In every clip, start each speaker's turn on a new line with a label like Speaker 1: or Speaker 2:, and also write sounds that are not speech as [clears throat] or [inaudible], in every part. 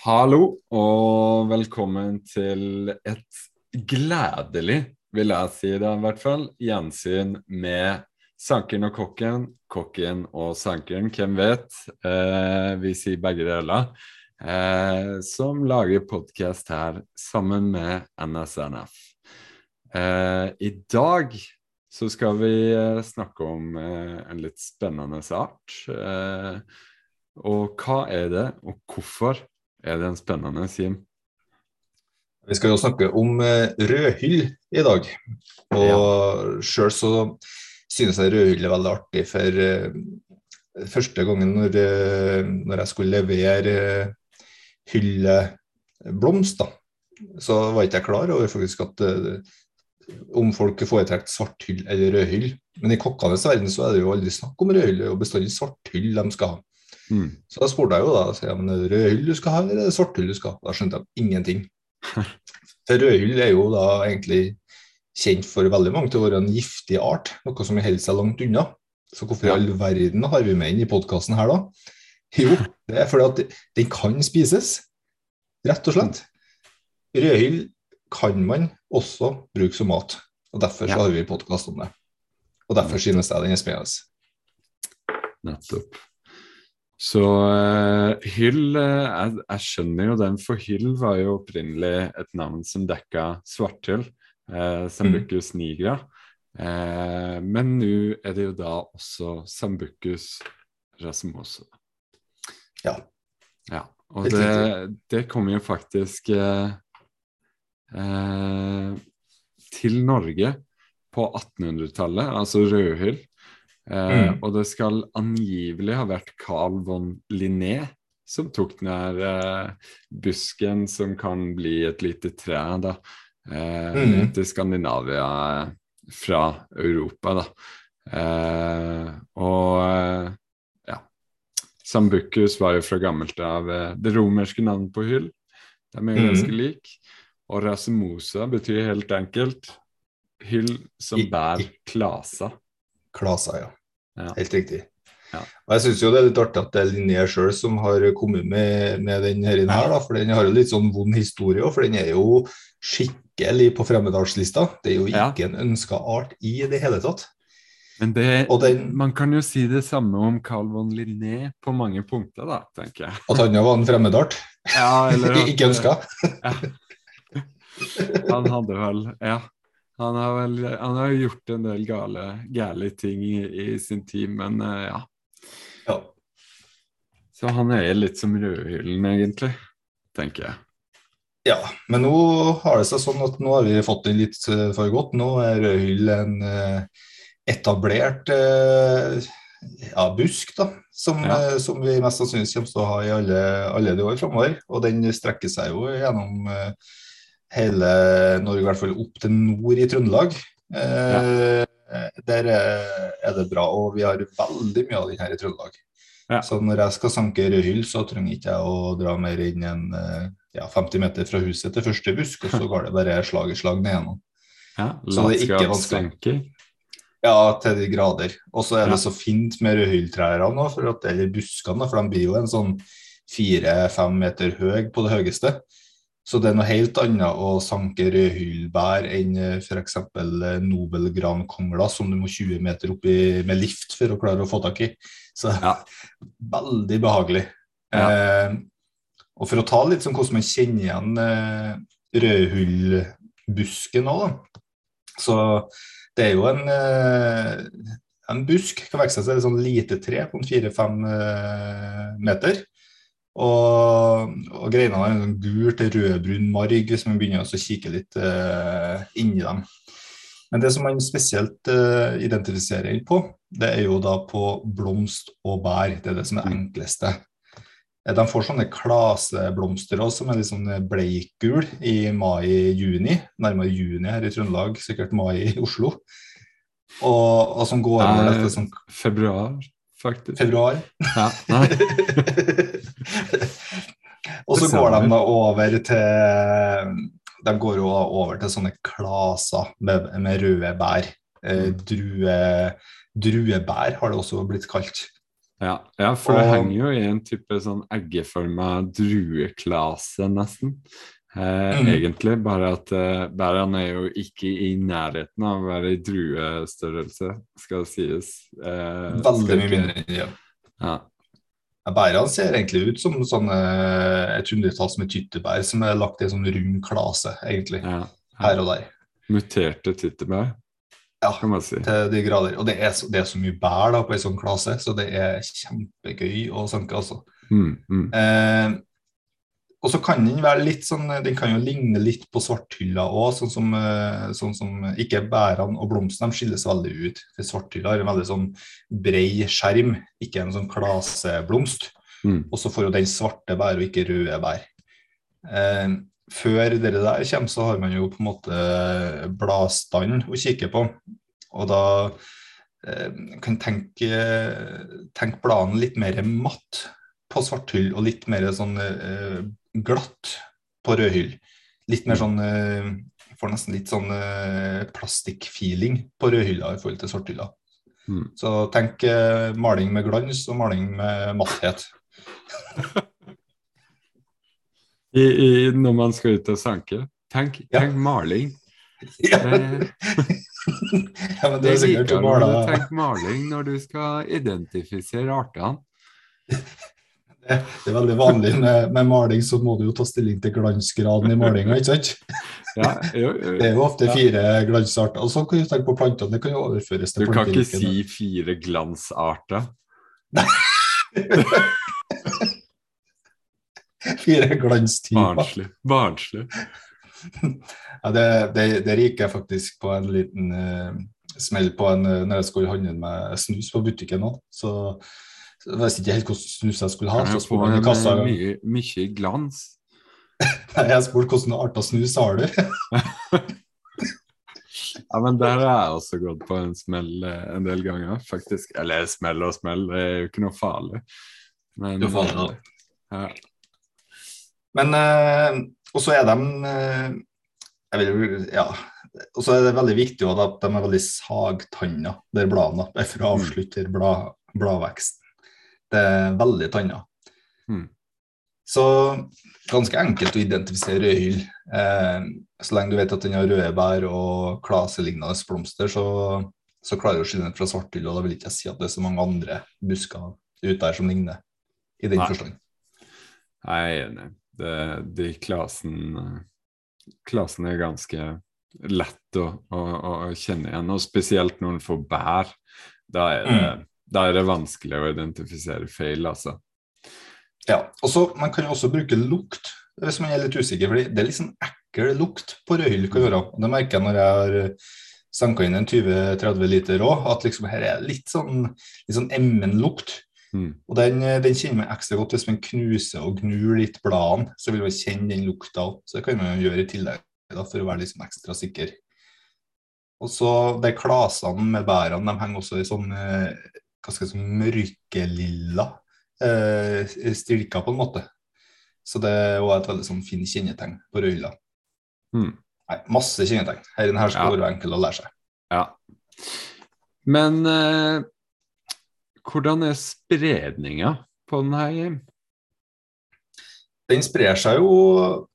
Speaker 1: Hallo og velkommen til et gledelig, vil jeg si det i hvert fall, gjensyn med Sankeren og Kokken, Kokken og Sankeren, hvem vet? Eh, vi sier begge deler. Eh, som lager podkast her sammen med NSNF. Eh, I dag så skal vi eh, snakke om eh, en litt spennende art. Eh, og hva er det, og hvorfor er det en spennende, Sim?
Speaker 2: Vi skal jo snakke om rødhyll i dag. Og ja. sjøl så synes jeg rødhyll er veldig artig, for første gangen når, når jeg skulle levere hylleblomst, så var ikke jeg klar over faktisk at om folk foretrekker svarthyll eller rødhyll. Men i kokkenes verden så er det jo aldri snakk om rødhyll, og bestandig svarthyll de skal ha. Mm. Så da spurte jeg jo da, ja, men er det rødhyll du skal ha, eller er det svarthyll du skal ha? Da skjønte jeg ingenting. [laughs] For rødhyll er jo da egentlig kjent for veldig mange til å være en giftig art, noe som holder seg langt unna. Så hvorfor i all verden har vi med inn i podkasten her da? Jo, det er fordi at den kan spises, rett og slett. Rødhyll kan man også bruke som mat. Og Derfor ja. har vi podkast om det. Og derfor synes jeg den er spennende.
Speaker 1: Nettopp. Så uh, hyll uh, jeg, jeg, skjønner jo den, for hyll var jo opprinnelig et navn som dekka svarthyll, uh, Sambucus nigra. Uh, men nå er det jo da også Sambucus rasmoso.
Speaker 2: Ja.
Speaker 1: ja. Og det, det kom jo faktisk uh, eh, til Norge på 1800-tallet, altså rødhyll. Eh, mm. Og det skal angivelig ha vært Carl von Linné som tok den her eh, busken som kan bli et lite tre, da, eh, mm. til Skandinavia eh, fra Europa, da. Eh, og ja Sambucus var jo fra gammelt av det romerske navnet på hyll. De er mm. ganske like. Og rasemosa betyr helt enkelt hyll som bærer klasa.
Speaker 2: Klasa, ja. ja. Helt riktig. Ja. Og Jeg syns det er litt artig at det er Linné sjøl som har kommet med, med den her, her da, for den har jo litt sånn vond historie. For den er jo skikkelig på fremmedartslista. Det er jo ikke ja. en ønska art i det hele tatt.
Speaker 1: Men det, den, man kan jo si det samme om Carl von Linné på mange punkter, da, tenker jeg.
Speaker 2: At han var en fremmedart?
Speaker 1: Ja, eller [laughs]
Speaker 2: ikke ønska? ja.
Speaker 1: Han hadde vel Ja. Han har vel han har gjort en del gale, gale ting i, i, sin tid, men uh, ja.
Speaker 2: ja.
Speaker 1: Så han er litt som rødhyllen, egentlig, tenker jeg.
Speaker 2: Ja, men nå har det seg sånn at nå har vi fått inn litt uh, for godt. Nå er rødhyll en uh, etablert ja, busk, da, som, ja. som, vi mest sannsynlig kommer til å ha i alle, alle de år framover. Og den strekker seg jo gjennom hele Norge, i hvert fall opp til nord i Trøndelag. Ja. Eh, der er det bra, og vi har veldig mye av den her i Trøndelag. Ja. Så når jeg skal sanke rødhyll, så trenger ikke jeg å dra mer inn enn eh, ja, 50 meter fra huset til første busk, og så går det bare slag i slag ned gjennom.
Speaker 1: Ja, så det er ikke vanskelig.
Speaker 2: Ja, til de grader. Og så er det så fint med rødhylltrærne eller buskene, for de blir jo en sånn fire-fem meter høy på det høyeste. Så det er noe helt annet å sanke rødhyllbær enn eh, f.eks. Eh, nobelgrankongler som du må 20 meter opp i, med lift for å klare å få tak i. Så ja. [laughs] veldig behagelig. Ja. Eh, og for å ta litt sånn hvordan man kjenner igjen eh, rødhullbusken òg. Så det er jo en, eh, en busk. Kan vokse seg et sånn lite tre på fire-fem eh, meter. Og, og greinene har en sånn gul til rødbrun marg hvis man begynner å kikke litt uh, inni dem. Men det som man spesielt uh, identifiserer på, det er jo da på blomst og bær. Det er det som er enkleste. Eh, de får sånne klaseblomster også, som er litt sånn bleikgul i mai-juni. Nærmere juni her i Trøndelag, sikkert mai i Oslo. Og, og som går over
Speaker 1: dette sånn Februar? faktisk.
Speaker 2: Februar. Ja, [laughs] [laughs] og så går de da over til De går jo over til sånne klaser med, med røde bær. Eh, mm. drue, druebær har det også blitt kalt.
Speaker 1: Ja, ja for det
Speaker 2: Og-
Speaker 1: henger jo i en type sånn eggeforma drueklase, nesten. Eh,
Speaker 2: Mm.
Speaker 1: Egentlig, bare at eh, bærene er jo ikke i nærheten av å være i druestørrelse, skal det sies. Eh,
Speaker 2: Veldig mye mindre.
Speaker 1: Ja.
Speaker 2: Ja, Bærene ser egentlig ut som sånne, et hundretalls med tyttebær som er lagt i en sånn rund klase, egentlig.
Speaker 1: ja.
Speaker 2: Her og der.
Speaker 1: Muterte tyttebær,
Speaker 2: Ja,
Speaker 1: kan man si.
Speaker 2: til de grader. Og det er, så, det er så mye bær da på ei sånn klase, så det er kjempegøy å sanke, altså.
Speaker 1: Mm, mm.
Speaker 2: Eh, og så kan den være litt sånn Den kan jo ligne litt på svarthylla òg, sånn, som, eh, sånn som Ikke bærene og blomstene skilles veldig ut. For svarthylla har en veldig sånn brei skjerm, ikke en sånn klaseblomst.
Speaker 1: Mm.
Speaker 2: Og så får jo den svarte bær og ikke røde bær. Eh, før det der kommer, så har man jo på en måte bladstand å kikke på. Og da eh, kan tenke, tenke bladene litt mer matt på svarthyll og litt mer sånn eh, glatt på rødhyll. Litt mer sånn eh, Får nesten litt sånn eh, plastikkfeeling på rødhylla i forhold til svarthylla.
Speaker 1: Mm.
Speaker 2: Så tenk eh, maling med glans og maling med matthet. [laughs]
Speaker 1: I, i, når man skal ut og sanke, tenk,
Speaker 2: Ja.
Speaker 1: tenk maling. [laughs]
Speaker 2: Ja, ja, men det er sikkert å male
Speaker 1: Tenk maling når du skal identifisere artene. [laughs]
Speaker 2: Det er veldig vanlig [laughs] med, med maling, så må du jo ta stilling til glansgraden i malinga, ikke sant?
Speaker 1: Ja, jo, jo.
Speaker 2: Det er jo ofte
Speaker 1: Ja.
Speaker 2: fire glansarter. Og så kan du tenke på plantene, det kan jo overføres
Speaker 1: Du kan ikke si fire glansarter. [laughs]
Speaker 2: Fire glanstyper.
Speaker 1: Barnslig. Barnslig.
Speaker 2: Ja, det, det, det gikk jeg faktisk på en liten uh, smell på en, uh, når jeg skulle handle med snus på butikken. Så, så jeg visste ikke helt hvordan snus jeg skulle ha.
Speaker 1: Kan
Speaker 2: Så
Speaker 1: jeg få en
Speaker 2: kassa
Speaker 1: eh, mye, mye glans? [laughs]
Speaker 2: Jeg spurte hvordan arter snus har du? [laughs]
Speaker 1: Ja, men der har jeg også gått på en smell eh, en del ganger, faktisk. Eller smell og smell, det er jo ikke noe farlig. Men,
Speaker 2: Det er farlig, ja.
Speaker 1: Ja.
Speaker 2: Men eh, Og så er de eh, jeg vil, ja, og så er det veldig viktig at de er veldig sagtanna, der bladene, for å avslutte blad, bladveksten. Det er veldig tanna.
Speaker 1: Mm.
Speaker 2: Så ganske enkelt å identifisere rødhyll. Eh, så lenge du vet at den har røde bær og klaselignende blomster, så, så klarer du å skille den fra svarthyll. Og da vil ikke jeg si at det er så mange andre busker ute der som ligner, i den
Speaker 1: Nei.
Speaker 2: forstand.
Speaker 1: Jeg er enig. Det, de klasen, klasen er ganske lett å, å, å kjenne igjen, og spesielt når en får bær. Da er, det, da er det vanskelig å identifisere feil, altså.
Speaker 2: Ja, og så Man kan jo også bruke lukt hvis man er litt usikker. fordi Det er litt sånn ekkel lukt på rødhyll. kan Det merker jeg når jeg har sanka inn en 20-30 liter òg, at liksom her er litt sånn, litt sånn emmen-lukt.
Speaker 1: Mm.
Speaker 2: Og den, den kjenner man ekstra godt hvis man knuser og gnur litt bladene. Så vil man kjenne den lukta òg. Så det kan man jo gjøre i tillegg da, for å være sånn ekstra sikker. Og så de klasene med bærene de henger også i sånn eh, hva sånn mørkelilla eh, stilker, på en måte. Så det er også et veldig sånn fint kjennetegn på rødhylla.
Speaker 1: Mm.
Speaker 2: Nei, masse kjennetegn. Her, her skal
Speaker 1: Ja.
Speaker 2: være enkel å lære seg.
Speaker 1: Ja. Men eh, hvordan er spredninga på den her? Jim?
Speaker 2: Den sprer seg jo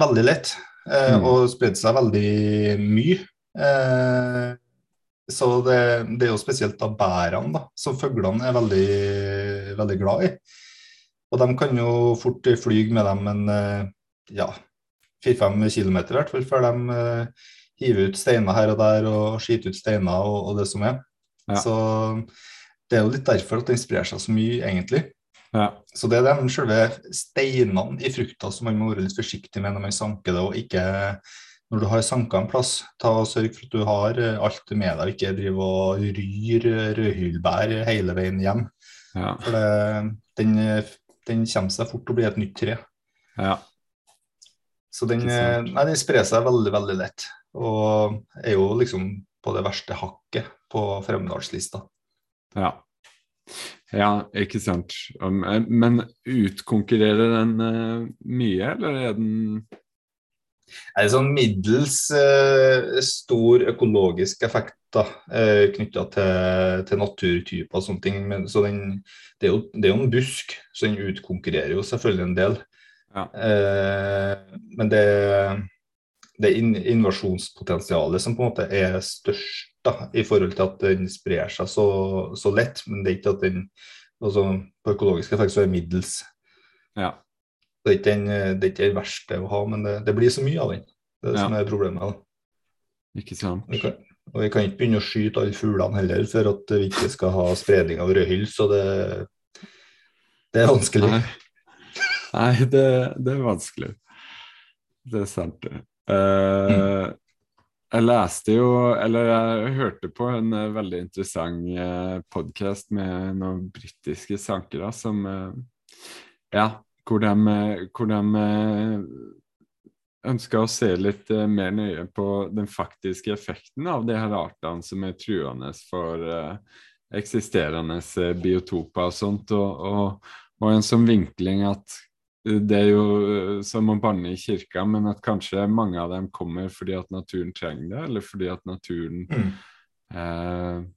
Speaker 2: veldig lett, eh,
Speaker 1: Mm.
Speaker 2: og spredde seg veldig mye. Eh, så det, det er jo spesielt da bærene da, som fuglene er veldig, veldig glad i. Og de kan jo fort fly med dem en eh, ja, 4-5 km i hvert fall, før de uh, hiver ut steiner her og der og skiter ut steiner og, og det som er.
Speaker 1: Ja.
Speaker 2: Så det er jo litt derfor at den sprer seg så mye, egentlig.
Speaker 1: Ja.
Speaker 2: Så det er de selve steinene i frukta som man må være litt forsiktig med når man sanker det, og ikke når du har sanka en plass, ta og sørg for at du har eh, alt med deg, ikke driv og ryr rødhylbær rødhyllbær hele veien hjem.
Speaker 1: Ja.
Speaker 2: For det, den, eh, den kommer seg fort til å bli et nytt tre.
Speaker 1: ja.
Speaker 2: Så den, eh, nei, den sprer seg veldig, veldig lett. Og er jo liksom på det verste hakket på Fremdalslista.
Speaker 1: Ja. ja, ikke sant. Eh, Men utkonkurrerer den eh, mye, eller er den
Speaker 2: Er det sånn middels eh, stor økologisk effekt da, eh, knytta til, til, naturtyper og sånne ting. Men, så den, det, er jo, det, er jo, en busk, så den utkonkurrerer jo selvfølgelig en del. Ja. Eh, men det, det invasjonspotensialet som på en måte er størst da, i forhold til at den sprer seg så, så lett. Men det er ikke at den altså På økologisk effekt så er det middels.
Speaker 1: Ja.
Speaker 2: Det er ikke den, det er ikke den verste å ha, men det, det, blir så mye av den. Det er det ja. som er problemet. da.
Speaker 1: Ikke sant.
Speaker 2: Vi kan, og vi kan ikke begynne å skyte alle fuglene heller for at vi ikke skal ha spredning av rødhyll, så det, det, er vanskelig.
Speaker 1: Nei, Nei det, det, er vanskelig. Det er sant, det. Uh, mm. Jeg leste jo, eller jeg hørte på en veldig interessant eh, podkast med noen britiske sankere som uh, Ja, hvor de, hvor de ønska å se litt uh, mer nøye på den faktiske effekten av de her artene som er truende for uh, eksisterende biotoper og sånt, og, og, og, en sånn vinkling at det er jo som å banne i kirka, men at kanskje mange av dem kommer fordi at naturen trenger det, eller fordi at naturen mm.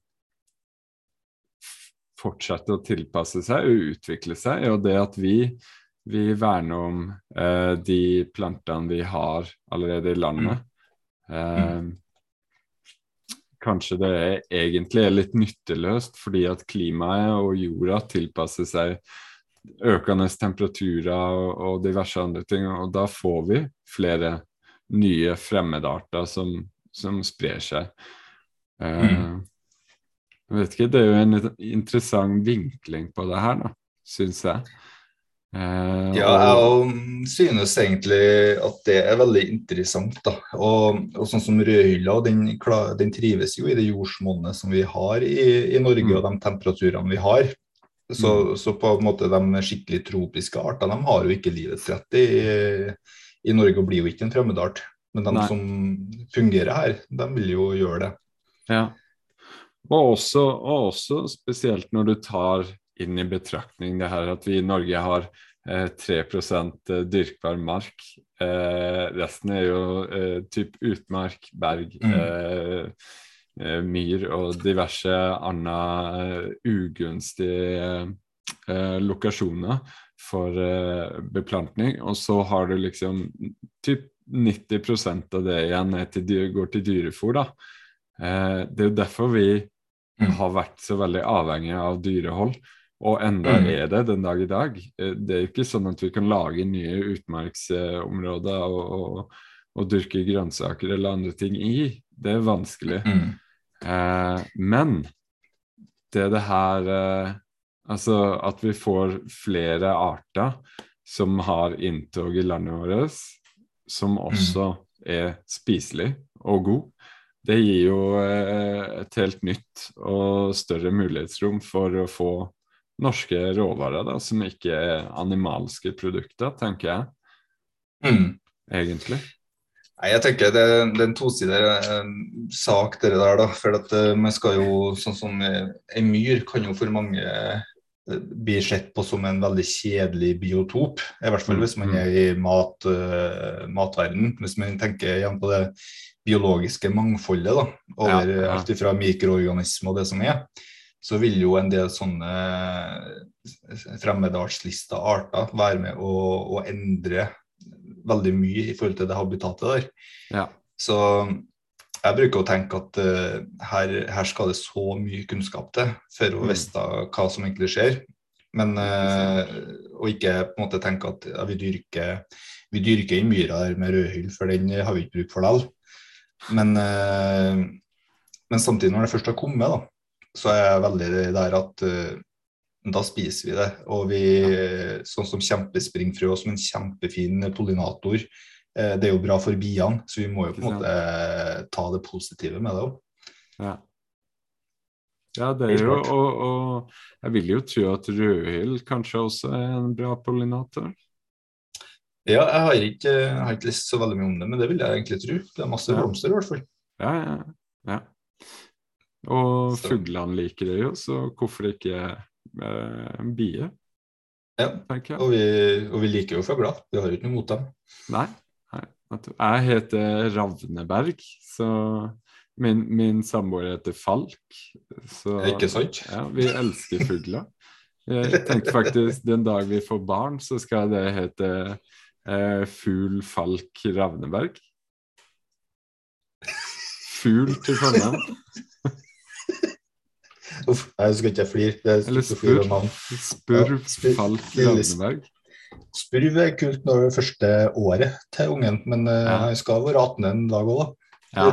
Speaker 1: fortsetter å tilpasse seg og utvikle seg, og det at vi vi verner om eh, de plantene vi har allerede i landet. Eh, kanskje det er egentlig er litt nytteløst fordi at klimaet og jorda tilpasser seg økende temperaturer og, og diverse andre ting, og da får vi flere nye fremmedarter som, som sprer seg. Eh, mm. Jeg vet ikke, Det er jo en interessant vinkling på det her, da, syns jeg.
Speaker 2: Uh, ja, jeg synes egentlig at det er veldig interessant. da, Og, og sånn som rødhylla, den, den, trives jo i det jordsmonnet som vi har i, i Norge, mm. og de temperaturene vi har. Så, mm. så, på en måte de skikkelig tropiske artene de har jo ikke livets rett i, i Norge og blir jo ikke en fremmedart. Men de Nei. som fungerer her, de vil jo gjøre det.
Speaker 1: Ja, og også, og også spesielt når du tar inn i betraktning det her at vi i Norge har eh, 3 eh, dyrkbar mark. Eh, resten er jo eh, typ utmark, berg, mm. Eh, eh, myr og diverse andre eh, ugunstige lokasjoner for beplantning. Og så har du liksom typ 90% av det igjen til, går til dyrefòr, da. det er jo derfor vi mm. har vært så veldig avhengige av dyrehold. Og enda mm. er det den dag i dag. Eh, det er jo ikke sånn at vi kan lage nye utmarksområder og, og, og dyrke grønnsaker eller andre ting i. Det er vanskelig. Mm. Eh, men det er det her eh, Altså at vi får flere arter som har inntog i landet vårt, som mm. også mm. er spiselig og god. Det gir jo eh, et helt nytt og større mulighetsrom for å få norske råvarer da, som ikke er animalske produkter, tenker jeg.
Speaker 2: Mm.
Speaker 1: Egentlig.
Speaker 2: Nei, jeg tenker Det, det er en tosidig eh, sak, dere der. da, for at uh, man skal jo, sånn som ei myr kan jo for mange uh, bli sett på som en veldig kjedelig biotop. I hvert fall mm. hvis man er i mat, uh, matverden. Hvis man tenker igjen på det biologiske mangfoldet da, over ja, ja. alt fra mikroorganismer og det som er så vil jo en del sånne fremmedartslista arter være med å, å, endre veldig mye i forhold til det habitatet der.
Speaker 1: Ja.
Speaker 2: Så jeg bruker å tenke at uh, her, her, skal det så mye kunnskap til for å mm. vite hva som egentlig skjer. Men uh, og ikke på en måte tenke at ja, vi dyrker vi dyrker i myra der med rødhyll, for den har vi ikke bruk for likevel. Men, uh, men samtidig, når det først har kommet, da, så er jeg veldig der at uh, da spiser vi det. Og vi, sånn som kjempespringfrø som en kjempefin pollinator, uh, det er jo bra for biene, så vi må jo på en måte uh, ta det positive med det òg.
Speaker 1: Ja. ja. det er jo og, og, jeg vil jo tro at rødhyll kanskje også er en bra pollinator.
Speaker 2: Ja, jeg har, ikke, jeg har ikke lest så veldig mye om det, men det vil jeg egentlig tro. Det er masse blomster i hvert fall.
Speaker 1: Ja, ja, ja. Og fuglene liker det jo, så hvorfor ikke eh, en bie?
Speaker 2: Ja, og vi, og vi, liker jo fugler. Vi har jo ikke noe mot dem.
Speaker 1: Nei. Jeg heter Ravneberg, så Min, min samboer heter Falk. Så
Speaker 2: Ikke sant?
Speaker 1: ja, vi elsker fugler. Jeg tenkte faktisk den dag vi får barn, så skal det hete eh, Fugl Falk Ravneberg. Fugl til fornavn.
Speaker 2: Uff, jeg skal ikke. Det er
Speaker 1: Eller
Speaker 2: flir
Speaker 1: spurv. Spurv. Falk
Speaker 2: Lille
Speaker 1: Ravneberg.
Speaker 2: Spurv er kult når det er første året til ungen, men eh,
Speaker 1: Ja.
Speaker 2: han skal være 18 en dag òg, da.
Speaker 1: Ja,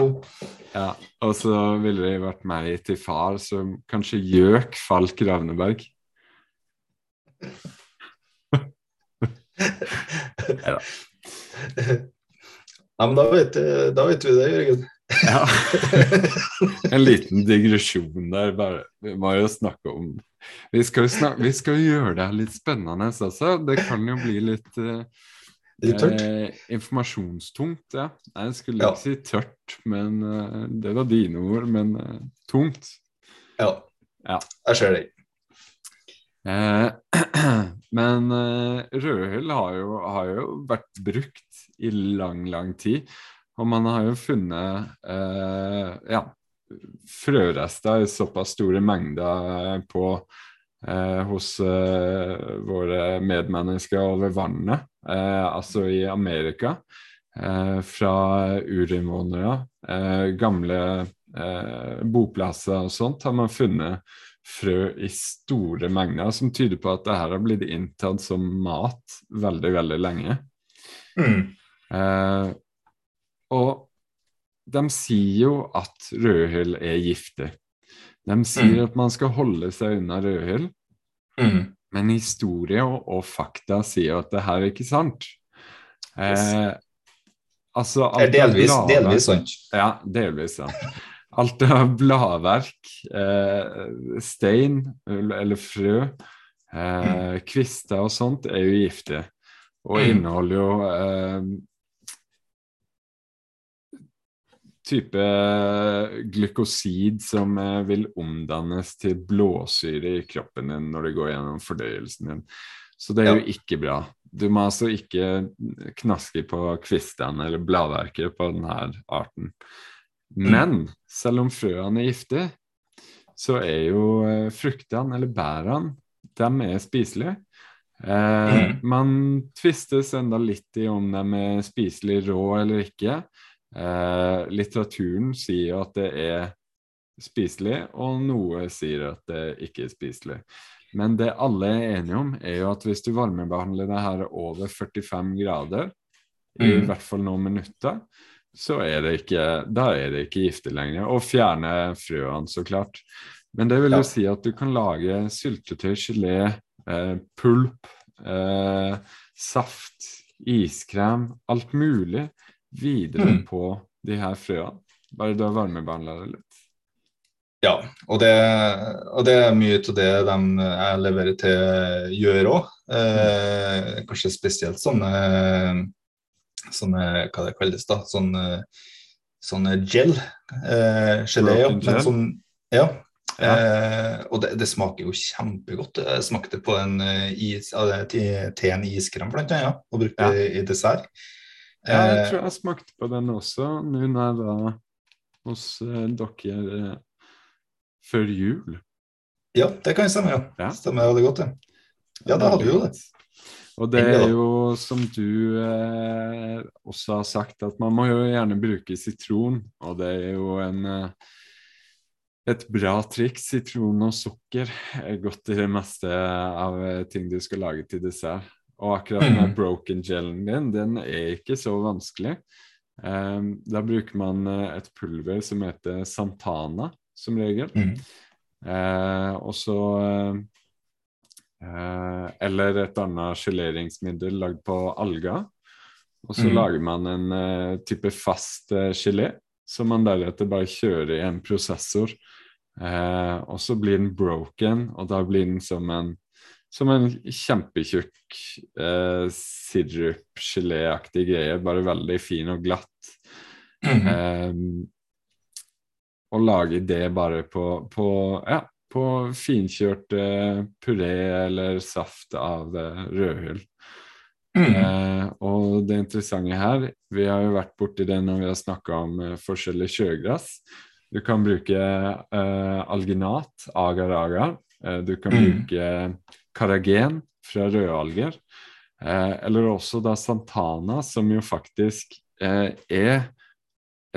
Speaker 1: ja. Og så ville det vært meg til far, så kanskje Gjøk Falk Ravneberg. [laughs]
Speaker 2: Ja, men da vet, da vet vi det, Jørgen.
Speaker 1: Ja. [laughs] En liten digresjon der, bare. Må jo snakke om Vi skal jo, snak vi skal jo gjøre det her litt spennende også. Det kan jo bli litt uh,
Speaker 2: Litt tørt.
Speaker 1: Eh, informasjonstungt, ja. Nei, Jeg skulle
Speaker 2: Ja.
Speaker 1: ikke si tørt, men uh, det var dine ord. Men uh, tungt.
Speaker 2: Ja.
Speaker 1: Ja.
Speaker 2: Jeg ser det.
Speaker 1: Eh, [clears throat] men eh, rødhyll har har jo vært brukt i lang, lang tid. Og man har jo funnet eh, ja, frørester i såpass store mengder på eh, hos eh, våre medmennesker over vannet, eh, altså i Amerika. Eh, fra urinnvånere, eh, gamle eh, boplasser og sånt, har man funnet frø i store mengder, som tyder på at det her har blitt inntatt som mat veldig, veldig lenge.
Speaker 2: Mm.
Speaker 1: Og de sier jo at rødhyll er giftig. De sier
Speaker 2: Mm.
Speaker 1: at man skal holde seg unna rødhyll,
Speaker 2: Mm.
Speaker 1: men historie og, og fakta sier at det her er ikke sant. Eh, altså
Speaker 2: Det er delvis, delvis sant.
Speaker 1: Ja, delvis sant. Alt av bladverk, eh, stein eller frø, eh, kvister og sånt er jo giftige. Og
Speaker 2: Mm.
Speaker 1: inneholder jo eh, type glykosid som eh, vil omdannes til blåsyre i kroppen din når det går gjennom fordøyelsen din. Så det er jo ikke bra. Du må altså ikke knaske på kvistene eller bladverket på denne arten. Men selv om frøene er giftige, så er jo eh, fruktene eller bærene de er spiselige. Eh,
Speaker 2: Mm.
Speaker 1: Man tvistes enda litt i om de er spiselig rå eller ikke. Eh, litteraturen sier at det er spiselig, og noe sier at det ikke er spiselig. Men det alle er enige om, er jo at hvis du varmebehandler det her over 45 grader, i
Speaker 2: Mm.
Speaker 1: hvert fall noen minutter, så er det ikke, da er det ikke giftig lenger. Og fjerne frøene, så klart. Men det vil
Speaker 2: Ja.
Speaker 1: jo si at du kan lage syltetøy, gelé, eh, pulp, eh, saft, iskrem, alt mulig videre
Speaker 2: Mm.
Speaker 1: på de her frøene. Bare du har varmebehandla det litt.
Speaker 2: Ja, og det, og det er mye av det de jeg leverer til, gjør òg. Eh, kanskje spesielt sånne, sånne Hva det kalles da? Sånne, sånne gel. Eh, gelé, ja. Men sånn, ja.
Speaker 1: Ja.
Speaker 2: Eh, og det, det smaker jo kjempegodt. Jeg smakte på en eh, is, til, en iskrem, blant annet, og brukte
Speaker 1: Ja.
Speaker 2: det i dessert.
Speaker 1: Ja, jeg
Speaker 2: Eh,
Speaker 1: tror jeg smakte på den også nå når jeg var hos eh, dere eh, før jul.
Speaker 2: ja, det kan stemme, ja.
Speaker 1: Ja.
Speaker 2: Stemmer veldig godt, det. Ja, da hadde vi jo det.
Speaker 1: Og det er jo som du eh, også har sagt, at man må jo gjerne bruke sitron. Og det er jo en et bra triks. Sitron og sukker er godt i det meste av ting du skal lage til dessert. Og akkurat den
Speaker 2: Mhm.
Speaker 1: broken gelen din, den er ikke så vanskelig. Um, da bruker man eh, et pulver som heter Santana, som regel.
Speaker 2: Mm.
Speaker 1: Uh, og så uh, Eller et annet geleringsmiddel lagd på alger. Og så
Speaker 2: mm.
Speaker 1: lager man en uh, type fast gelé som man deretter bare kjører i en prosessor. Og så blir den broken, og da blir den som en, som en kjempetjukk eh, sirup-geléaktig greie, bare veldig fin og glatt.
Speaker 2: Mhm.
Speaker 1: Eh, og lage det bare på, på, ja, på finkjørt eh, puré eller saft av eh, rødhull.
Speaker 2: Mm.
Speaker 1: Eh, og det interessante her, vi har jo vært borti det når vi har snakka om eh, forskjellig sjøgress, Du kan bruke eh, alginat, agar-agar. Uh, du kan mm. bruke karagen fra rødalger. Uh, eller også da santana, som jo faktisk er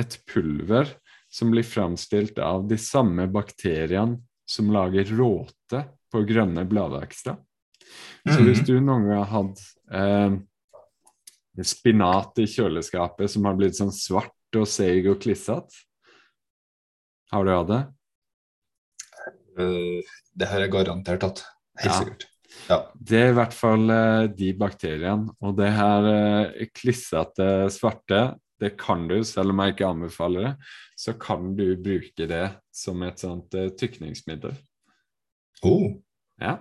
Speaker 1: et pulver som blir framstilt av de samme bakteriene som lager råte på grønne bladvekster. Så hvis mm. du noen gang har hatt spinat i kjøleskapet som har blitt sånn svart og seig og klissete. Har du hatt det?
Speaker 2: Uh, det har jeg garantert hatt. Helt ja. sikkert. Ja.
Speaker 1: Det er i hvert fall uh, de bakteriene. Og det her uh, klissete svarte, det kan du, selv om jeg ikke anbefaler det, så kan du bruke det som et sånt uh, tykningsmiddel.
Speaker 2: Oh.
Speaker 1: Ja.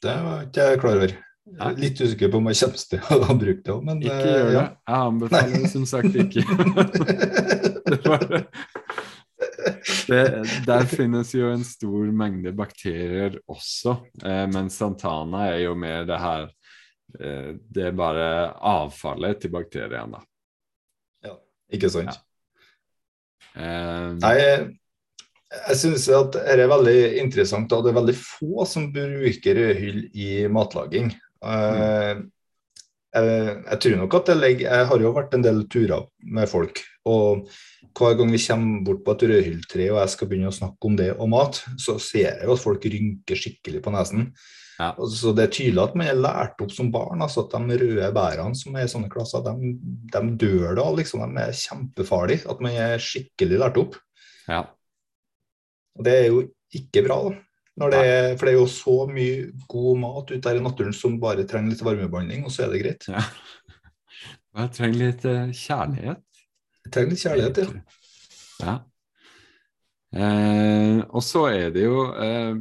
Speaker 2: Det var ikke jeg klar over. Ja. litt usikker på om jeg kommer til å bruke det òg, men
Speaker 1: Ikke gjør det. Jeg anbefaler det som sagt ikke. [laughs] [laughs] det var det, der finnes jo en stor mengde bakterier også, eh, men Santana er jo mer det her eh, Det er bare avfallet til bakteriene,
Speaker 2: Ja, ikke sant. Ja.
Speaker 1: Eh,
Speaker 2: Nei, jeg syns at dette er veldig interessant, og det er veldig få som bruker rødhyll i matlaging. Mm. Jeg, jeg, tror nok at det ligger Jeg har jo vært en del turer med folk. Og hver gang vi kommer bort på et rødhylltre og jeg skal begynne å snakke om det og mat, så ser jeg jo at folk rynker skikkelig på nesen. Ja. Så det er tydelig at man er lært opp som barn. altså at De røde bærene som er i sånne klasser, de, de dør da. liksom, De er kjempefarlige. At man er skikkelig lært opp.
Speaker 1: Ja.
Speaker 2: Og Det er jo ikke bra. da. Det, for det er jo så mye god mat ute der i naturen som bare trenger litt varmebehandling, og så er det greit.
Speaker 1: Ja. [laughs] Jeg trenger litt uh, kjærlighet.
Speaker 2: Jeg trenger litt kjærlighet, ja.
Speaker 1: ja. Eh, og så er det jo eh,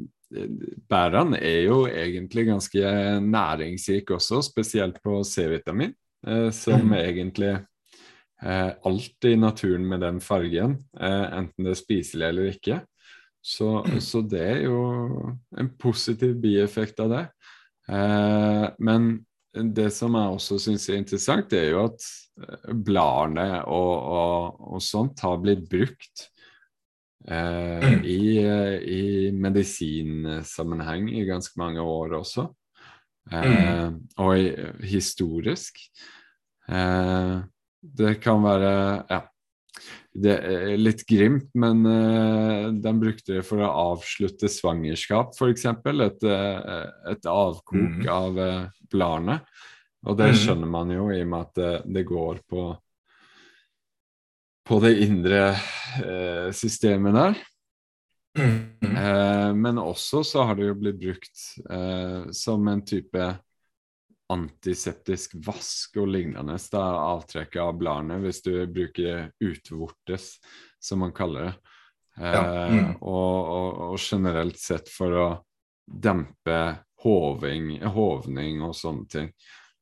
Speaker 1: Bærene er jo egentlig ganske næringsrike også, spesielt på C-vitamin, eh, som mm. egentlig eh, alt i naturen med den fargen, eh, enten det er spiselig eller ikke, så, så, det er jo en positiv bieffekt av det. Eh, men det som jeg også syns er interessant, det er jo at eh, bladene og, og, og sånt har blitt brukt eh, i, i, medisinsammenheng i ganske mange år også. Eh, og i, historisk. Eh, det kan være Ja det er litt grimt, men uh, de brukte det for å avslutte svangerskap, f.eks. Et, uh, et avkok mm. av uh, bladene. Og det mm. skjønner man jo i og med at det, det går på, på det indre uh, systemet der. Mm. men også så har det jo blitt brukt som en type antiseptisk vask og lignende. Det er avtrekket av bladene hvis du bruker utvortes, som man kaller det. Ja. Mm. Eh, og, og, og, generelt sett for å dempe hoving, hovning og sånne ting.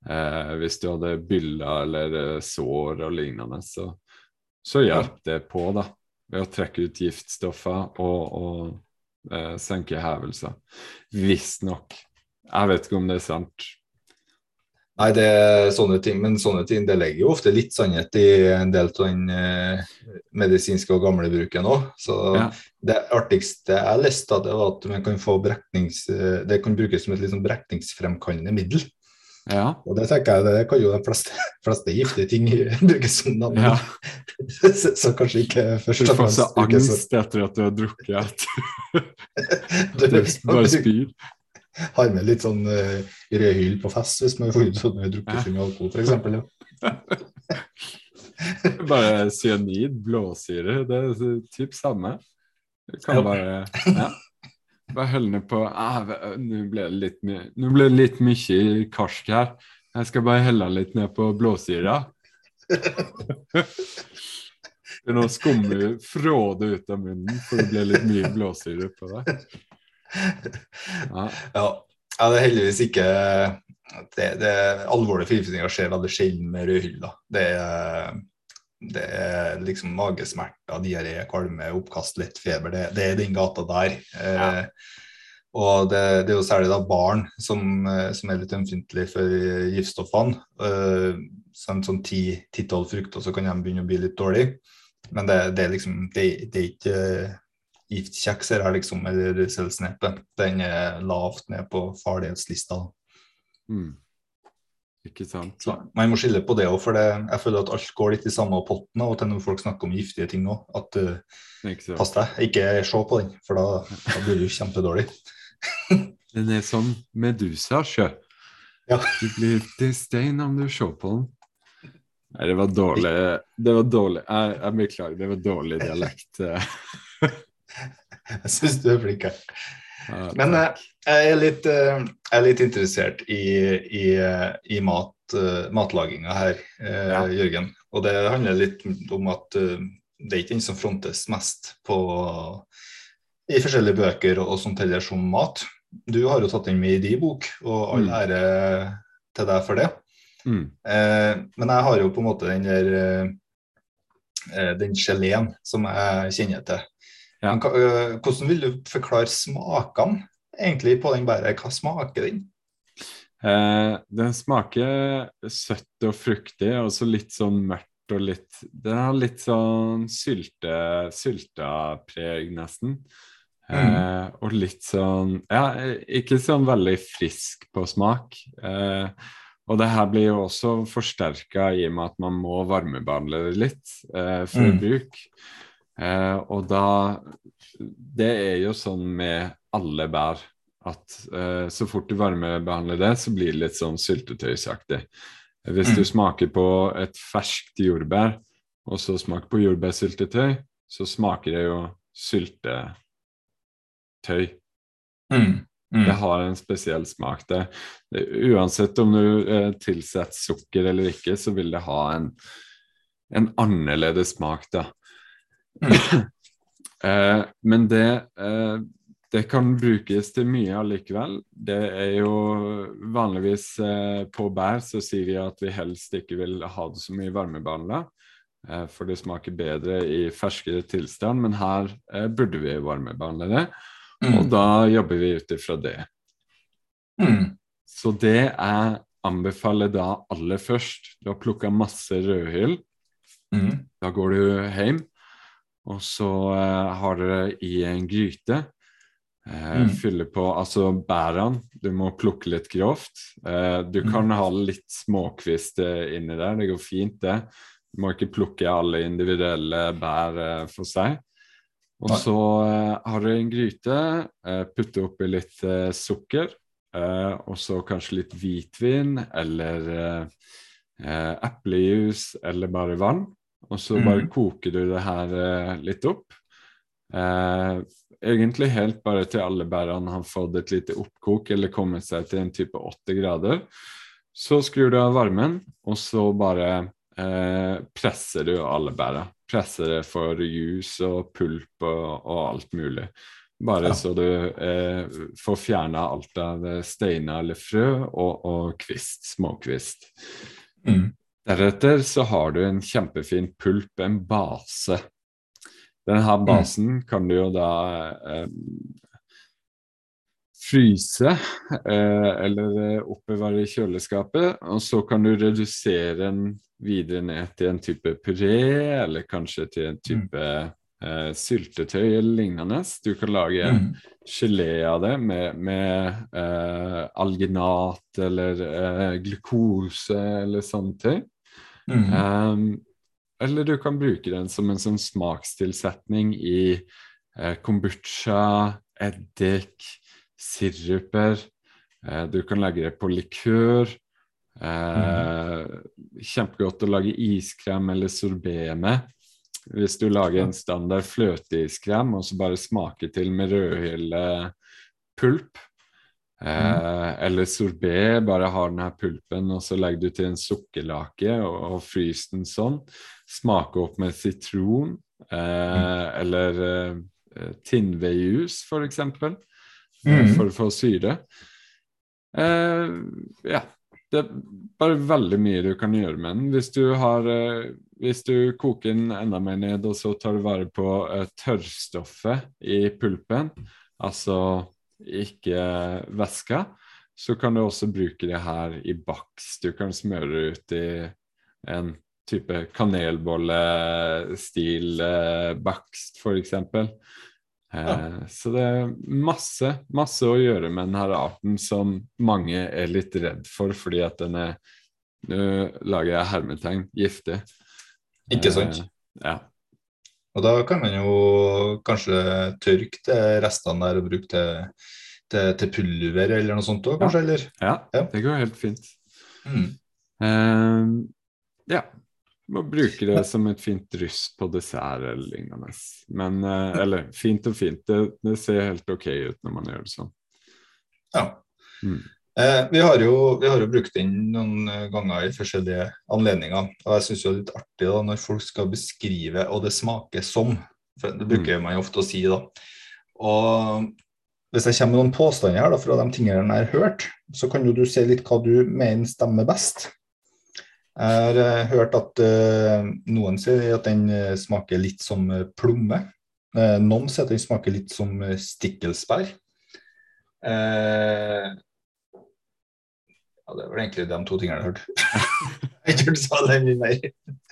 Speaker 1: Eh, hvis du hadde byller eller eh, sår og lignende, så, så hjalp det på, da. Ved å trekke ut giftstoffer og, og eh, senke hevelser. Visstnok. Jeg vet ikke om det er sant.
Speaker 2: Nei, det er sånne ting, men sånne ting det legger jo ofte litt sannhet i en del av den eh, medisinske og gamle bruken òg. Så ja. det artigste jeg leste, det var at man kan få breknings, eh, det kan brukes som et liksom brekningsfremkallende middel.
Speaker 1: Ja.
Speaker 2: Og det tenker jeg det kan jo de fleste, [laughs] fleste giftige ting [laughs] brukes som navn. Ja. [laughs] så, så, kanskje ikke først
Speaker 1: og fremst Du får så angst etter at du har drukket at du bare spyr
Speaker 2: har med litt sånn uh, rødhyll på fest hvis man får ut sånn drukket for mye alkohol, f.eks. Ja. [laughs]
Speaker 1: bare cyanid, blåsyre, det er typ samme. Du kan bare ja. Bare holde ned på ah, Nå ble det litt Nå ble det litt mye karsk her. Jeg skal bare helle litt ned på blåsyra. [laughs] Det noe skummer fråde ut av munnen, for det ble litt mye blåsyre på deg.
Speaker 2: Ja. ja. ja, det er heldigvis ikke det, det Alvorlige forgiftninger skjer veldig sjelden med rødhylla. Det, det er liksom magesmerter, diaré, kvalme, oppkast, lett feber. Det, det, er den gata der. Ja. Eh, og det, det, er jo særlig da barn som, som er litt ømfintlige for giftstoffene. Eh, sånn, sånn 10-12 frukter, så kan de begynne å bli litt dårlige. Men det, det er liksom Det, det er ikke uh, giftkjeks her, liksom, eller selsnepe. Den er lavt ned på farlighetslista.
Speaker 1: Mm. Ikke sant.
Speaker 2: Så man må skille på det òg, for det, jeg føler at alt går litt i samme potten og til når folk snakker om giftige ting òg. At uh, pass deg, ikke se på den, for da, [laughs] da blir du kjempedårlig. [laughs]
Speaker 1: den er som Medusa, sjø.
Speaker 2: Ja.
Speaker 1: Du blir til stein om du ser på den. Nei, det var dårlig. Det var dårlig. Jeg, jeg beklager, det var dårlig dialekt. [laughs] [laughs]
Speaker 2: jeg syns du er flink. Ja, Men uh, jeg, er litt, uh, jeg, er litt, interessert i, i, i mat, matlaginga her, ja. Jørgen. Og det handler litt om at det er ikke den som frontes mest på, i forskjellige bøker og, og sånt heller som mat. Du har jo tatt den med i din bok, og all mm. ære til deg for det. Mm. men jeg har jo på en måte den der den geleen som jeg kjenner til. Ja. Men, øh, hvordan vil du forklare smakene egentlig på den bæret? Hva smaker den?
Speaker 1: Eh, den smaker søtt og fruktig, og så litt sånn mørkt og litt Den har litt sånn sylte, syltepreg, nesten. Eh, mm. og litt sånn Ja, ikke sånn veldig frisk på smak. Eh, og det her blir jo også forsterka i og med at man må varmebehandle det litt eh, før mm. bruk. Eh, og da Det er jo sånn med alle bær at eh, så fort du varmebehandler det, så blir det litt sånn syltetøysaktig. Hvis du mm. smaker på et ferskt jordbær, og så smaker på jordbærsyltetøy, så smaker det jo syltetøy.
Speaker 2: Mm. Mm.
Speaker 1: Det har en spesiell smak. Det, det, uansett om du eh, tilsetter sukker eller ikke, så vil det ha en, en annerledes smak. da. [clears throat] eh, men det, eh, det kan brukes til mye allikevel. Det er jo vanligvis eh, på bær så sier vi at vi helst ikke vil ha det så mye varmebehandla. Eh, for det smaker bedre i ferskere tilstand, men her eh, burde vi varmebehandle det. Mm. Og da jobber vi ut ifra det.
Speaker 2: Mm.
Speaker 1: Så det jeg anbefaler da aller først Du har plukka masse rødhyll.
Speaker 2: Mm.
Speaker 1: Da går du hjem og så uh, har dere i en gryte uh, mm. Fylle på altså bærene. Du må plukke litt grovt. Uh, du mm. kan ha litt småkvist inni der, det går fint, det. Du må ikke plukke alle individuelle bær for seg. Og så har du en gryte. putte oppi litt sukker. og så kanskje litt hvitvin eller eplejus eller bare vann. Og så bare mm. koker du det her eh, litt opp. Eh, egentlig helt bare til alle bærene har fått et lite oppkok eller kommet seg til en type 80 grader. Så skrur du av varmen, og så bare eh, presser du alle bæra. Presser det for juice og pulp og, og alt mulig. Bare ja. så du eh, får fjerna alt av steiner eller frø og, og kvist, småkvist.
Speaker 2: Mm.
Speaker 1: Deretter så har du en kjempefin pulp, en base. Denne basen mm. kan du jo da eh, fryse eh, eller eh, oppbevare i kjøleskapet. Og så kan du redusere den videre ned til en type puré, eller kanskje til en type eh, syltetøy eller lignende. Du kan lage mm. gelé av det med, med eh, alginat eller eh, glukose eller sånne ting.
Speaker 2: Mm.
Speaker 1: Um, eller du kan bruke den som en sånn smakstilsetning i eh, kombucha, eddik, siruper. Eh, du kan legge det på likør. Eh, mm. Kjempegodt å lage iskrem eller sorbé med. Hvis du lager en standard fløteiskrem og så bare smaker til med rødhyllepulp, Mm. Eh, eller sorbé, bare har den her pulpen, og så legger du til en sukkerlake og, og fryser den sånn. Smaker opp med sitron eh, mm. eller eh, tinnvedjus, for eksempel, mm. for å få syre. Eh, ja. Det er bare veldig mye du kan gjøre med den. Hvis du, har, eh, hvis du koker den enda mer ned, og så tar du vare på tørrstoffet i pulpen, altså ikke væske, så kan du også bruke det her i bakst. Du kan smøre det ut i en type kanelbollestil eh, bakst, f.eks. Eh,
Speaker 2: Ja.
Speaker 1: Så det er masse, masse å gjøre med denne arten som mange er litt redd for fordi at den er Nå lager jeg hermetegn giftig.
Speaker 2: Ikke sant?
Speaker 1: Eh, ja.
Speaker 2: Og da kan man jo kanskje tørke de restene der og bruke til, til, til pulver eller noe sånt òg, kanskje? Eller?
Speaker 1: ja,
Speaker 2: Ja.
Speaker 1: det går helt fint.
Speaker 2: Mm.
Speaker 1: Uh, ja. Må bruke det som et fint dryss på dessert eller lignende. Men, uh, eller fint og fint. Det, det ser helt ok ut når man gjør det sånn.
Speaker 2: Ja.
Speaker 1: Mm.
Speaker 2: Eh, vi, har jo, vi har jo brukt den noen eh, ganger i forskjellige anledninger. Og jeg syns det er litt artig da, når folk skal beskrive og det smaker som. For det bruker man jo ofte å si, da. Og hvis jeg kommer med noen påstander her da, fra de tingene jeg har hørt, så kan jo du si litt hva du mener stemmer best. Jeg har eh, hørt at eh, noen sier at den eh, smaker litt som plomme. Eh, noen sier at den smaker litt som eh, stikkelsbær. Ja, det var egentlig de to tingene jeg har hørt. [laughs] jeg tror du sa det mye mer.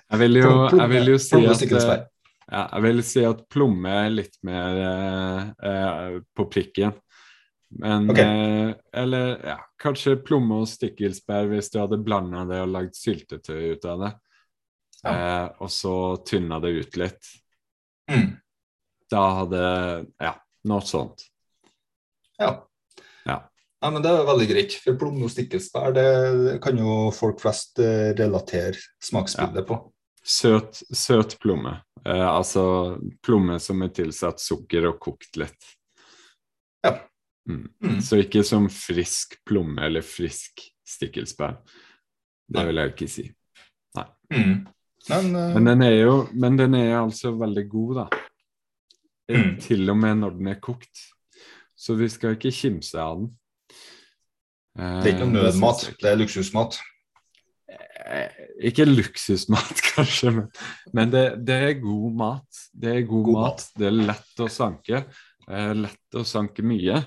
Speaker 1: Jeg vil jo, jeg vil jo si at eh, ja, jeg vil si at plomme er litt mer eh, eh, på prikken. Men
Speaker 2: okay.
Speaker 1: eh, Eller ja, kanskje plomme og stikkelsbær hvis du hadde blanda det og lagd syltetøy ut av det. Eh, og så tynna det ut litt.
Speaker 2: Mm.
Speaker 1: Da hadde Ja, noe sånt.
Speaker 2: Ja.
Speaker 1: Ja.
Speaker 2: Ja, men Det er veldig greit. For plomme og stikkelsbær det kan jo folk flest eh, relatere smaksbildet på.
Speaker 1: Søt, søt plomme. Eh, altså plomme som er tilsatt sukker og kokt litt.
Speaker 2: Ja.
Speaker 1: Mm.
Speaker 2: Mm.
Speaker 1: Så ikke som frisk plomme eller frisk stikkelsbær. Det vil jeg ikke si.
Speaker 2: Mm. Men, uh...
Speaker 1: Men den er jo men den er altså veldig god, da.
Speaker 2: Mm.
Speaker 1: Til og med når den er kokt. Så vi skal ikke kimse av den. Eh,
Speaker 2: det er ikke noe nødmat, det er luksusmat.
Speaker 1: Eh, Ikke luksusmat, [laughs] kanskje, men, men det, det er god mat. Det er god,
Speaker 2: God
Speaker 1: mat. Det er lett å sanke. Eh, lett å sanke mye.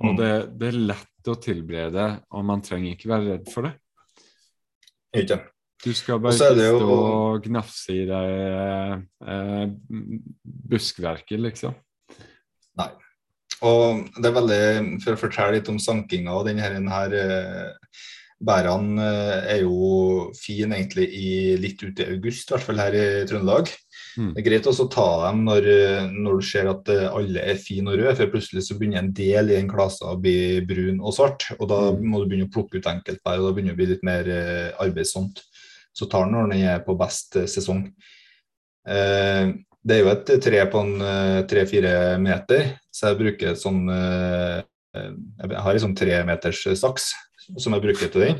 Speaker 1: Og
Speaker 2: Mm.
Speaker 1: det, det er lett å tilberede, og man trenger ikke være redd for det.
Speaker 2: Ikke?
Speaker 1: Du skal bare ikke
Speaker 2: jo-
Speaker 1: stå og gnafse i deg eh, buskverket, liksom.
Speaker 2: Og det er veldig, For å fortelle litt om sankinga og denne her, her eh, Bærene eh, er jo fin egentlig i litt ute i august, i hvert fall her i Trøndelag.
Speaker 1: Mm.
Speaker 2: Det er greit også å ta dem når, eh, når du ser at alle er fine og røde, for plutselig så begynner en del i en klase å bli brun og svart. og Da
Speaker 1: Mm.
Speaker 2: må du begynne å plukke ut enkeltbær, og da begynner det å bli litt mer arbeidsomt. Så tar den når den er på best sesong. Eh, det er jo et tre på en tre-fire meter, så jeg bruker et sånn eh, Jeg har en sånn tremeters saks som jeg bruker til den.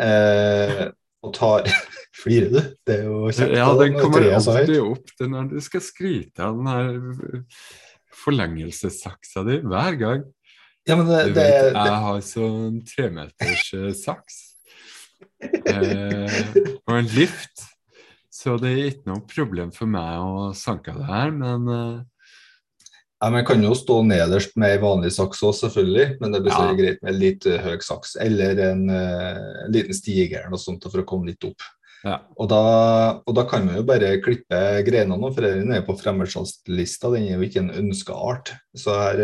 Speaker 2: Eh, og tar [laughs] Flirer du? Det er jo kjekt.
Speaker 1: Ja, den kommer
Speaker 2: er
Speaker 1: alltid opp det når du skal skryte av den her forlengelsessaksa di hver gang.
Speaker 2: Ja, men det,
Speaker 1: Du vet,
Speaker 2: det,
Speaker 1: jeg har sånn tremeters eh, saks. [laughs] Eh, og en lift. Så det er ikke noe problem for meg å sanke det her, men uh...
Speaker 2: ja, men jeg kan jo stå nederst med ei vanlig saks òg, selvfølgelig. Men det blir
Speaker 1: Ja.
Speaker 2: greit med litt uh, høy saks. Eller en eh, liten stige eller noe sånt for å komme litt opp.
Speaker 1: ja.
Speaker 2: Og da, og da kan man jo bare klippe greinene for den er på fremmedsalgslista. Den er jo ikke en ønska art. Så her,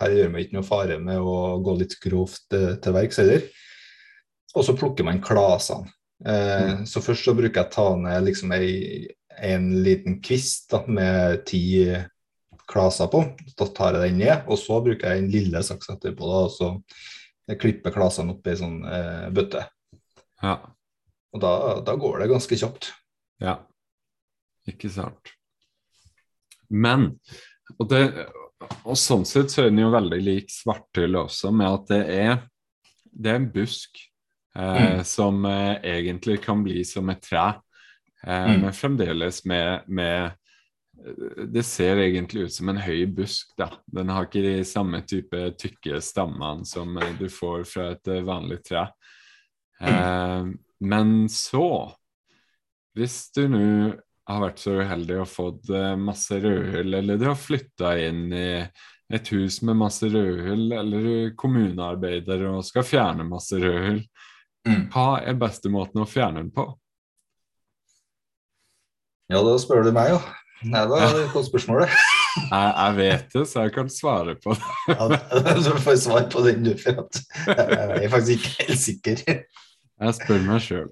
Speaker 2: her gjør man ikke noe fare med å gå litt grovt til verks heller. Og så plukker man klasene. Eh, Så først så bruker jeg ta ned liksom ei, en liten kvist da, med ti klaser på. Da tar jeg den ned, og så bruker jeg en lille saks etterpå. Da, og så klipper klasene opp i ei sånn eh, bøtte.
Speaker 1: ja.
Speaker 2: Og da, da går det ganske kjapt.
Speaker 1: Ja, ikke sant. Men og, det, og sånn sett så er den jo veldig lik svarthyll også, med at det er, det er en busk eh, som eh, egentlig kan bli som et tre, eh,
Speaker 2: Mm.
Speaker 1: men fremdeles med, med Det ser egentlig ut som en høy busk, da. Den har ikke de samme type tykke stammene som eh, du får fra et eh, vanlig tre. Eh, men så hvis du nå har vært så uheldig og fått eh, masse rødhull, eller du har flytta inn i et hus med masse rødhull, eller er kommunearbeider og skal fjerne masse rødhull,
Speaker 2: Mm.
Speaker 1: Hva er beste måten å fjerne den på?
Speaker 2: Ja, da spør du meg, jo. Nei, da er det et godt [laughs] spørsmål, det.
Speaker 1: Jeg, jeg vet det, så jeg kan svare på det. [laughs]
Speaker 2: Ja, du får svar på den, du, for at jeg er faktisk ikke helt sikker.
Speaker 1: Jeg spør meg sjøl.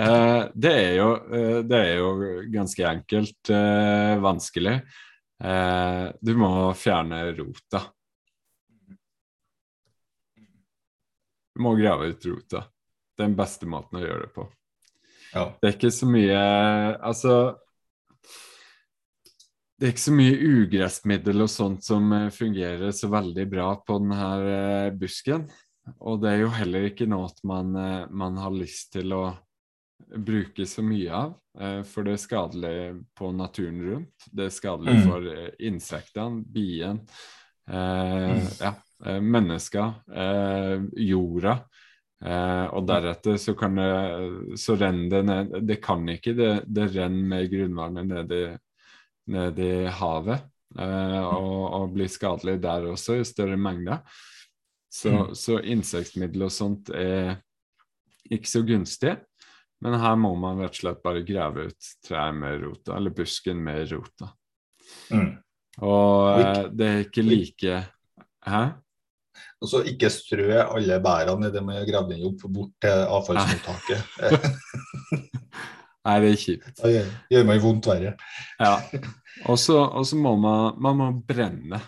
Speaker 1: Eh, det, eh, det er jo ganske enkelt eh, vanskelig. Eh, du må fjerne rota. Du må grave ut rota. Den beste måten å gjøre det på.
Speaker 2: Ja.
Speaker 1: Det er ikke så mye Altså Det er ikke så mye ugressmiddel og sånt som eh, fungerer så veldig bra på denne eh, busken. Og det er jo heller ikke noe man, eh, man har lyst til å bruke så mye av, for det er skadelig på naturen rundt. Det er skadelig
Speaker 2: Mm.
Speaker 1: for insektene, bien, eh,
Speaker 2: Mm.
Speaker 1: ja, mennesker, eh, jorda. Eh, og deretter så kan det så renner det ned Det kan ikke, det, det renner med grunnvannet ned i, ned i havet. Eh, og, og blir skadelig der også, i større mengder. Så,
Speaker 2: Mm.
Speaker 1: så insektmiddel og sånt er ikke så gunstig. Men her må man rett og slett bare grave ut trær med rota, eller busken med rota.
Speaker 2: Mm.
Speaker 1: Og
Speaker 2: Og
Speaker 1: eh, det er ikke like Hæ?
Speaker 2: Og så ikke strø alle bærene i det med å grave den opp bort til avfallsmottaket.
Speaker 1: Nei, det er kjipt. [laughs]
Speaker 2: Det gjør, gjør meg vondt verre.
Speaker 1: Ja. Og så må man, man må brenne.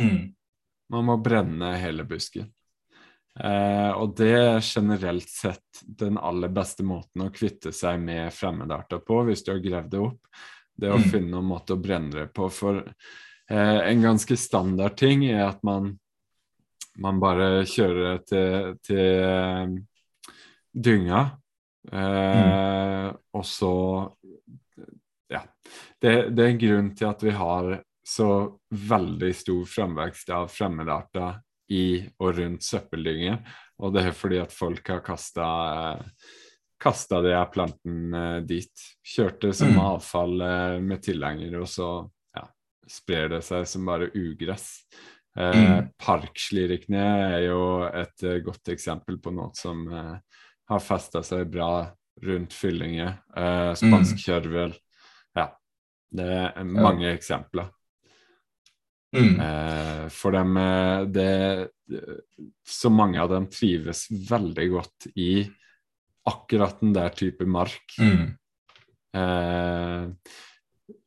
Speaker 2: Mm.
Speaker 1: Man må brenne hele busken. Eh, og det er generelt sett den aller beste måten å kvitte seg med fremmedarter på, hvis du har gravd det opp. Det å
Speaker 2: Mm.
Speaker 1: finne en måte å brenne det på. For eh, en ganske standard ting er at man, man bare kjører det til, til eh, dynga, eh, og så Ja. Det, det er en grunn til at vi har så veldig stor fremvekst av fremmedarter i og rundt søppeldynger. Og det er fordi at folk har kasta kasta de her plantene eh, dit. Kjørt det som
Speaker 2: Mm.
Speaker 1: avfall eh, med tilhenger, og så ja, sprer det seg som bare ugress. Eh,
Speaker 2: Mm.
Speaker 1: Parkslirikene er jo et eh, godt eksempel på noe som eh, har festa seg bra rundt fyllinger. Eh, spansk kjørvel. Ja. Det er mange eksempler.
Speaker 2: Mm.
Speaker 1: Eh, for dem eh, det, Så mange av dem trives veldig godt i akkurat den der type mark.
Speaker 2: Mm.
Speaker 1: Eh,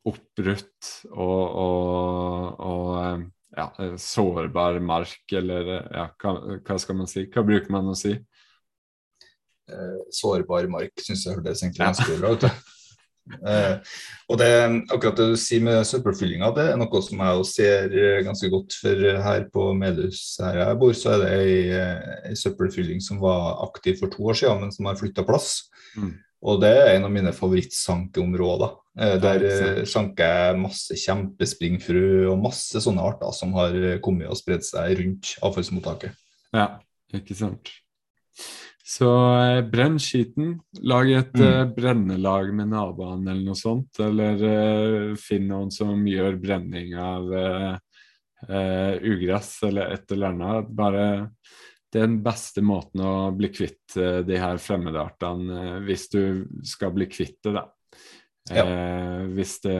Speaker 1: oppbrutt og, og, og eh, ja, eh, sårbar mark, eller eh, ja, hva, hva skal man si? Hva bruker man å si?
Speaker 2: Eh, sårbar mark syns jeg hørtes egentlig ganske bra ut. Eh, og det, akkurat det du sier med søppelfyllinga, det er noe som jeg ser ganske godt. For her på Medhus, her jeg bor, så er det ei, ei søppelfylling som var aktiv for to år siden, men som har flytta plass.
Speaker 1: Mm.
Speaker 2: Og det er en av mine favorittsankeområder. Eh, der eh, sanker jeg masse kjempespringfrø og masse sånne arter som har eh, kommet og spredd seg rundt avfallsmottaket.
Speaker 1: Ja, ikke sant. Så brenn skiten. Lag et
Speaker 2: Mm.
Speaker 1: eh, brennelag med naboene eller noe sånt. Eller eh, finn noen som gjør brenning av eh, eh, ugress eller et eller annet. Bare det er den beste måten å bli kvitt eh, de her fremmedartene, eh, hvis du skal bli kvitt det, da.
Speaker 2: Ja.
Speaker 1: Eh, hvis, det,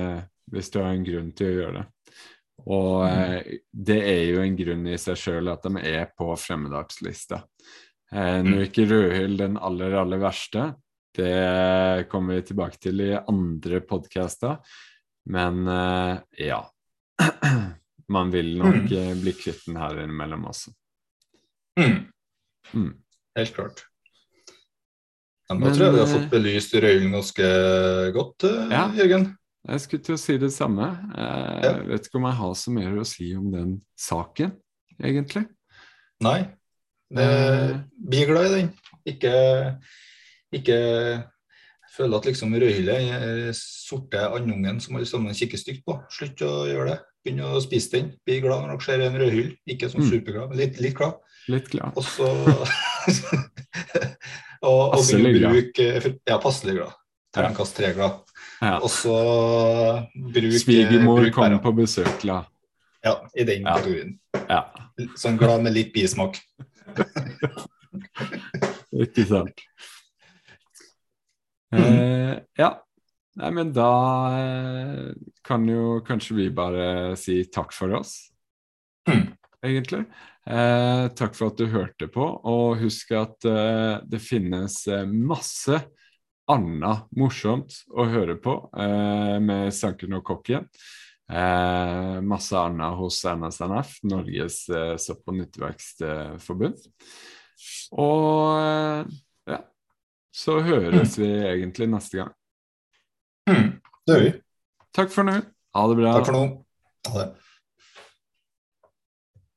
Speaker 1: hvis du har en grunn til å gjøre det. Og
Speaker 2: Mm.
Speaker 1: eh, det er jo en grunn i seg sjøl at de er på fremmedartslista. Eh, Nå
Speaker 2: Mm.
Speaker 1: er ikke rødhyll den aller, aller verste. Det kommer vi tilbake til i andre podcaster. Men eh, ja. [clears throat] Man vil nok
Speaker 2: Mm.
Speaker 1: bli kvitt den her innimellom også.
Speaker 2: Mm.
Speaker 1: Mm.
Speaker 2: Helt klart. Men
Speaker 1: Men,
Speaker 2: tror jeg vi har
Speaker 1: eh,
Speaker 2: fått belyst røylen ganske godt, eh,
Speaker 1: Ja.
Speaker 2: Jørgen.
Speaker 1: Jeg skulle til å si det samme. Jeg
Speaker 2: Ja.
Speaker 1: Vet ikke om jeg har så mer å si om den saken, egentlig.
Speaker 2: Nei.
Speaker 1: Eh.
Speaker 2: bli glad i den. Ikke, ikke føle at liksom rødhylle er sorte andungen som alle sammen kikker stygt på. Slutt å gjøre det. Begynn å spise den. Bli glad når dere ser en rødhyll. Ikke sånn
Speaker 1: Mm.
Speaker 2: superglad, men litt, litt glad.
Speaker 1: Litt glad.
Speaker 2: Og så [laughs] og, og begynn å bruke Ja, passelig glad. Terningkast tre glad.
Speaker 1: Ja.
Speaker 2: Og så bruk
Speaker 1: Svigermor
Speaker 2: bruk
Speaker 1: kom på besøk, glad.
Speaker 2: Ja, i den
Speaker 1: Ja.
Speaker 2: kategorien.
Speaker 1: Ja,
Speaker 2: Sånn glad med litt bismak. [laughs]
Speaker 1: ikke sant.
Speaker 2: Mm.
Speaker 1: Eh, ja, Nei, men da eh, kan jo kanskje vi bare si takk for oss,
Speaker 2: Mm. [clears throat]
Speaker 1: egentlig. Eh, takk for at du hørte på, og husk at eh, det finnes eh, masse annet morsomt å høre på eh, med Sanken og Kokken. Eh, masse annet hos NSNF, Norges eh, sopp- og nyttevekstforbund. Og ja, så høres vi [clears throat] egentlig neste gang.
Speaker 2: Mm. Det gjør vi.
Speaker 1: Takk for nå. Ha det bra.
Speaker 2: Takk for nå. Ha det.